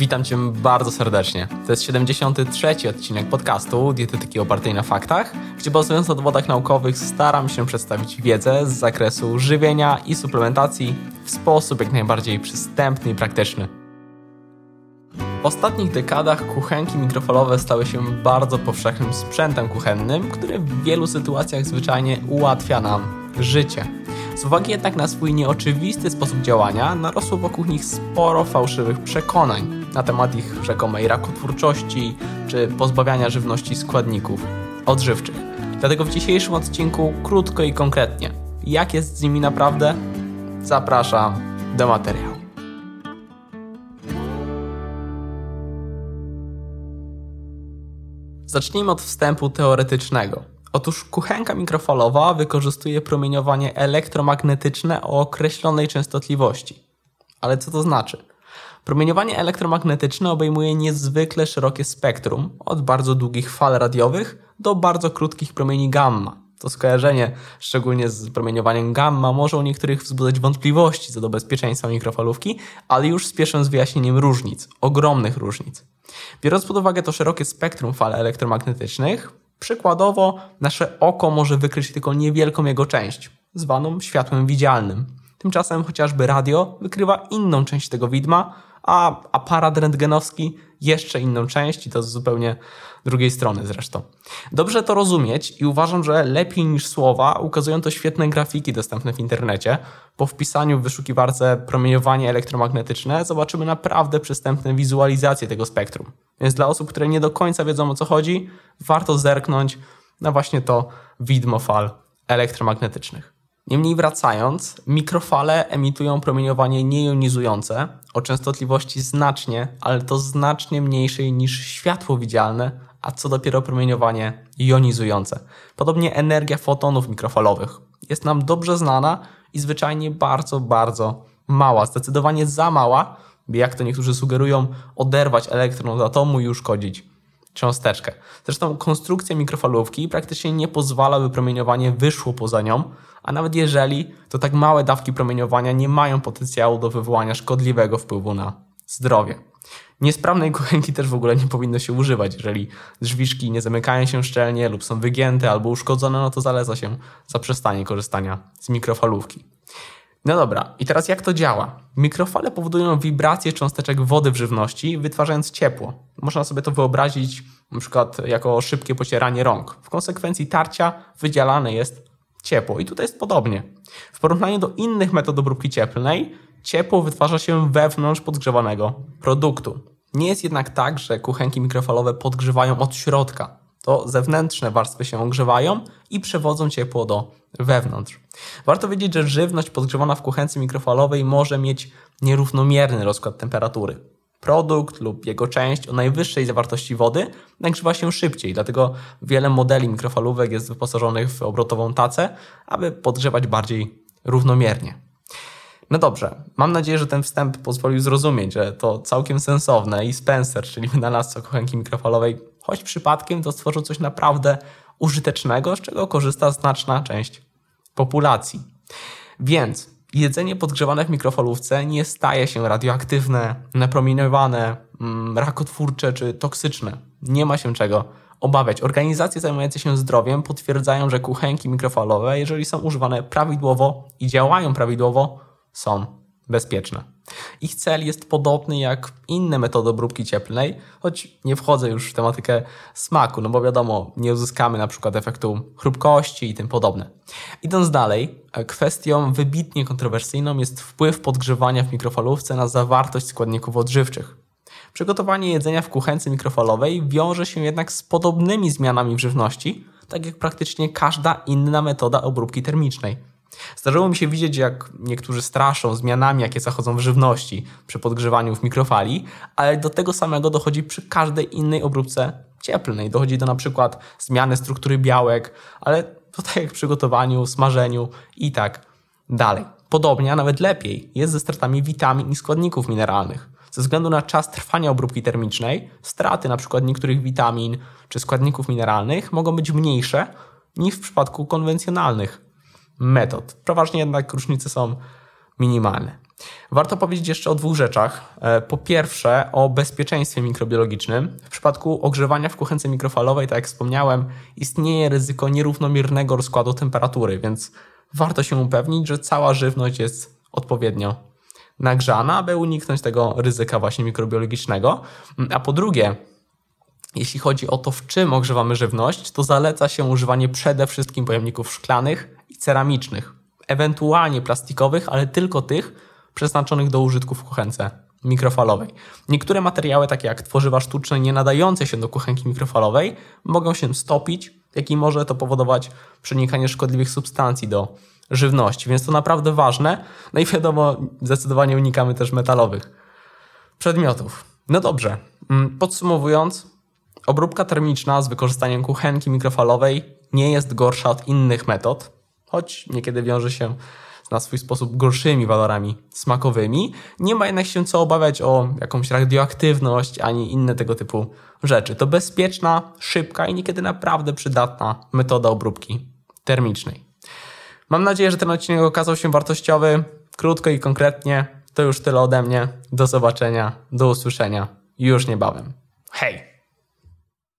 Witam Cię bardzo serdecznie. To jest 73. odcinek podcastu Dietetyki opartej na faktach, gdzie bazując na dowodach naukowych staram się przedstawić wiedzę z zakresu żywienia i suplementacji w sposób jak najbardziej przystępny i praktyczny. W ostatnich dekadach kuchenki mikrofalowe stały się bardzo powszechnym sprzętem kuchennym, który w wielu sytuacjach zwyczajnie ułatwia nam życie. Z uwagi jednak na swój nieoczywisty sposób działania, narosło wokół nich sporo fałszywych przekonań na temat ich rzekomej rakotwórczości czy pozbawiania żywności składników odżywczych. Dlatego w dzisiejszym odcinku krótko i konkretnie, jak jest z nimi naprawdę, zapraszam do materiału. Zacznijmy od wstępu teoretycznego. Otóż kuchenka mikrofalowa wykorzystuje promieniowanie elektromagnetyczne o określonej częstotliwości. Ale co to znaczy? Promieniowanie elektromagnetyczne obejmuje niezwykle szerokie spektrum, od bardzo długich fal radiowych do bardzo krótkich promieni gamma. To skojarzenie, szczególnie z promieniowaniem gamma, może u niektórych wzbudzać wątpliwości co do bezpieczeństwa mikrofalówki, ale już spieszę z wyjaśnieniem różnic, ogromnych różnic. Biorąc pod uwagę to szerokie spektrum fal elektromagnetycznych, przykładowo nasze oko może wykryć tylko niewielką jego część, zwaną światłem widzialnym. Tymczasem chociażby radio wykrywa inną część tego widma, a aparat rentgenowski jeszcze inną część i to z zupełnie drugiej strony zresztą. Dobrze to rozumieć i uważam, że lepiej niż słowa ukazują to świetne grafiki dostępne w internecie. Po wpisaniu w wyszukiwarce promieniowanie elektromagnetyczne zobaczymy naprawdę przystępne wizualizacje tego spektrum. Więc dla osób, które nie do końca wiedzą o co chodzi, warto zerknąć na właśnie to widmo fal elektromagnetycznych. Niemniej wracając, mikrofale emitują promieniowanie niejonizujące o częstotliwości znacznie, ale to znacznie mniejszej niż światło widzialne, a co dopiero promieniowanie jonizujące. Podobnie energia fotonów mikrofalowych jest nam dobrze znana i zwyczajnie bardzo, bardzo mała, zdecydowanie za mała, by jak to niektórzy sugerują, oderwać elektron od atomu i uszkodzić cząsteczkę. Zresztą konstrukcja mikrofalówki praktycznie nie pozwala, by promieniowanie wyszło poza nią, a nawet jeżeli, to tak małe dawki promieniowania nie mają potencjału do wywołania szkodliwego wpływu na zdrowie. Niesprawnej kuchenki też w ogóle nie powinno się używać. Jeżeli drzwiczki nie zamykają się szczelnie lub są wygięte albo uszkodzone, no to zaleca się zaprzestanie korzystania z mikrofalówki. No dobra, i teraz jak to działa? Mikrofale powodują wibrację cząsteczek wody w żywności, wytwarzając ciepło. Można sobie to wyobrazić na przykład jako szybkie pocieranie rąk. W konsekwencji tarcia wydzielane jest ciepło. I tutaj jest podobnie. W porównaniu do innych metod obróbki cieplnej, ciepło wytwarza się wewnątrz podgrzewanego produktu. Nie jest jednak tak, że kuchenki mikrofalowe podgrzewają od środka. To zewnętrzne warstwy się ogrzewają i przewodzą ciepło do wewnątrz. Warto wiedzieć, że żywność podgrzewana w kuchence mikrofalowej może mieć nierównomierny rozkład temperatury produkt lub jego część o najwyższej zawartości wody nagrzewa się szybciej, dlatego wiele modeli mikrofalówek jest wyposażonych w obrotową tacę, aby podgrzewać bardziej równomiernie. No dobrze, mam nadzieję, że ten wstęp pozwolił zrozumieć, że to całkiem sensowne i Spencer, czyli wynalazca kuchenki mikrofalowej, choć przypadkiem to stworzył coś naprawdę użytecznego, z czego korzysta znaczna część populacji. Więc jedzenie podgrzewane w mikrofalówce nie staje się radioaktywne, napromieniowane, mm, rakotwórcze czy toksyczne. Nie ma się czego obawiać. Organizacje zajmujące się zdrowiem potwierdzają, że kuchenki mikrofalowe, jeżeli są używane prawidłowo i działają prawidłowo, są bezpieczne. Ich cel jest podobny jak inne metody obróbki cieplnej, choć nie wchodzę już w tematykę smaku, no bo wiadomo, nie uzyskamy na przykład efektu chrupkości i tym podobne. Idąc dalej, kwestią wybitnie kontrowersyjną jest wpływ podgrzewania w mikrofalówce na zawartość składników odżywczych. Przygotowanie jedzenia w kuchence mikrofalowej wiąże się jednak z podobnymi zmianami w żywności, tak jak praktycznie każda inna metoda obróbki termicznej. Zdarzyło mi się widzieć, jak niektórzy straszą zmianami, jakie zachodzą w żywności przy podgrzewaniu w mikrofali, ale do tego samego dochodzi przy każdej innej obróbce cieplnej. Dochodzi do na przykład zmiany struktury białek, ale to tak jak przygotowaniu, smażeniu i tak dalej. Podobnie, a nawet lepiej, jest ze stratami witamin i składników mineralnych. Ze względu na czas trwania obróbki termicznej, straty przykład niektórych witamin czy składników mineralnych mogą być mniejsze niż w przypadku konwencjonalnych metod. Przeważnie jednak różnice są minimalne. Warto powiedzieć jeszcze o dwóch rzeczach. E, po pierwsze, o bezpieczeństwie mikrobiologicznym. W przypadku ogrzewania w kuchence mikrofalowej, tak jak wspomniałem, istnieje ryzyko nierównomiernego rozkładu temperatury, więc warto się upewnić, że cała żywność jest odpowiednio nagrzana, aby uniknąć tego ryzyka właśnie mikrobiologicznego. A po drugie, jeśli chodzi o to, w czym ogrzewamy żywność, to zaleca się używanie przede wszystkim pojemników szklanych ceramicznych, ewentualnie plastikowych, ale tylko tych przeznaczonych do użytku w kuchence mikrofalowej. Niektóre materiały, takie jak tworzywa sztuczne, nie nadające się do kuchenki mikrofalowej, mogą się stopić, jak i może to powodować przenikanie szkodliwych substancji do żywności, więc to naprawdę ważne. No i wiadomo, zdecydowanie unikamy też metalowych przedmiotów. No dobrze, mm, podsumowując, obróbka termiczna z wykorzystaniem kuchenki mikrofalowej nie jest gorsza od innych metod, choć niekiedy wiąże się na swój sposób gorszymi walorami smakowymi. Nie ma jednak się co obawiać o jakąś radioaktywność ani inne tego typu rzeczy. To bezpieczna, szybka i niekiedy naprawdę przydatna metoda obróbki termicznej. Mam nadzieję, że ten odcinek okazał się wartościowy. Krótko i konkretnie. To już tyle ode mnie. Do zobaczenia, do usłyszenia już niebawem. Hej!